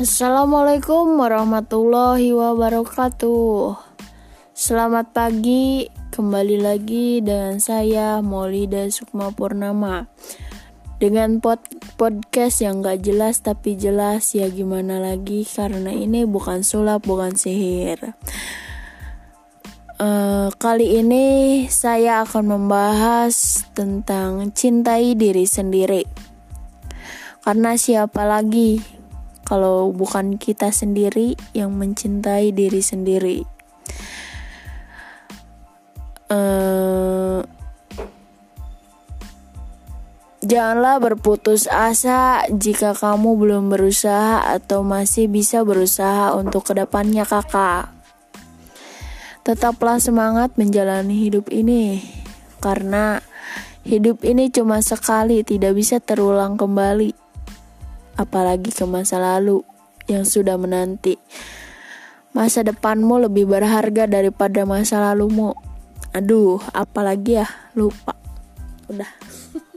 Assalamualaikum warahmatullahi wabarakatuh. Selamat pagi, kembali lagi dengan saya Maulida Sukma Purnama. Dengan pod podcast yang gak jelas tapi jelas ya gimana lagi karena ini bukan sulap bukan sihir. Uh, kali ini saya akan membahas tentang cintai diri sendiri. Karena siapa lagi kalau bukan kita sendiri yang mencintai diri sendiri. Uh, janganlah berputus asa jika kamu belum berusaha atau masih bisa berusaha untuk ke depannya kakak. Tetaplah semangat menjalani hidup ini, karena hidup ini cuma sekali, tidak bisa terulang kembali apalagi ke masa lalu yang sudah menanti. Masa depanmu lebih berharga daripada masa lalumu. Aduh, apalagi ya, lupa. Udah.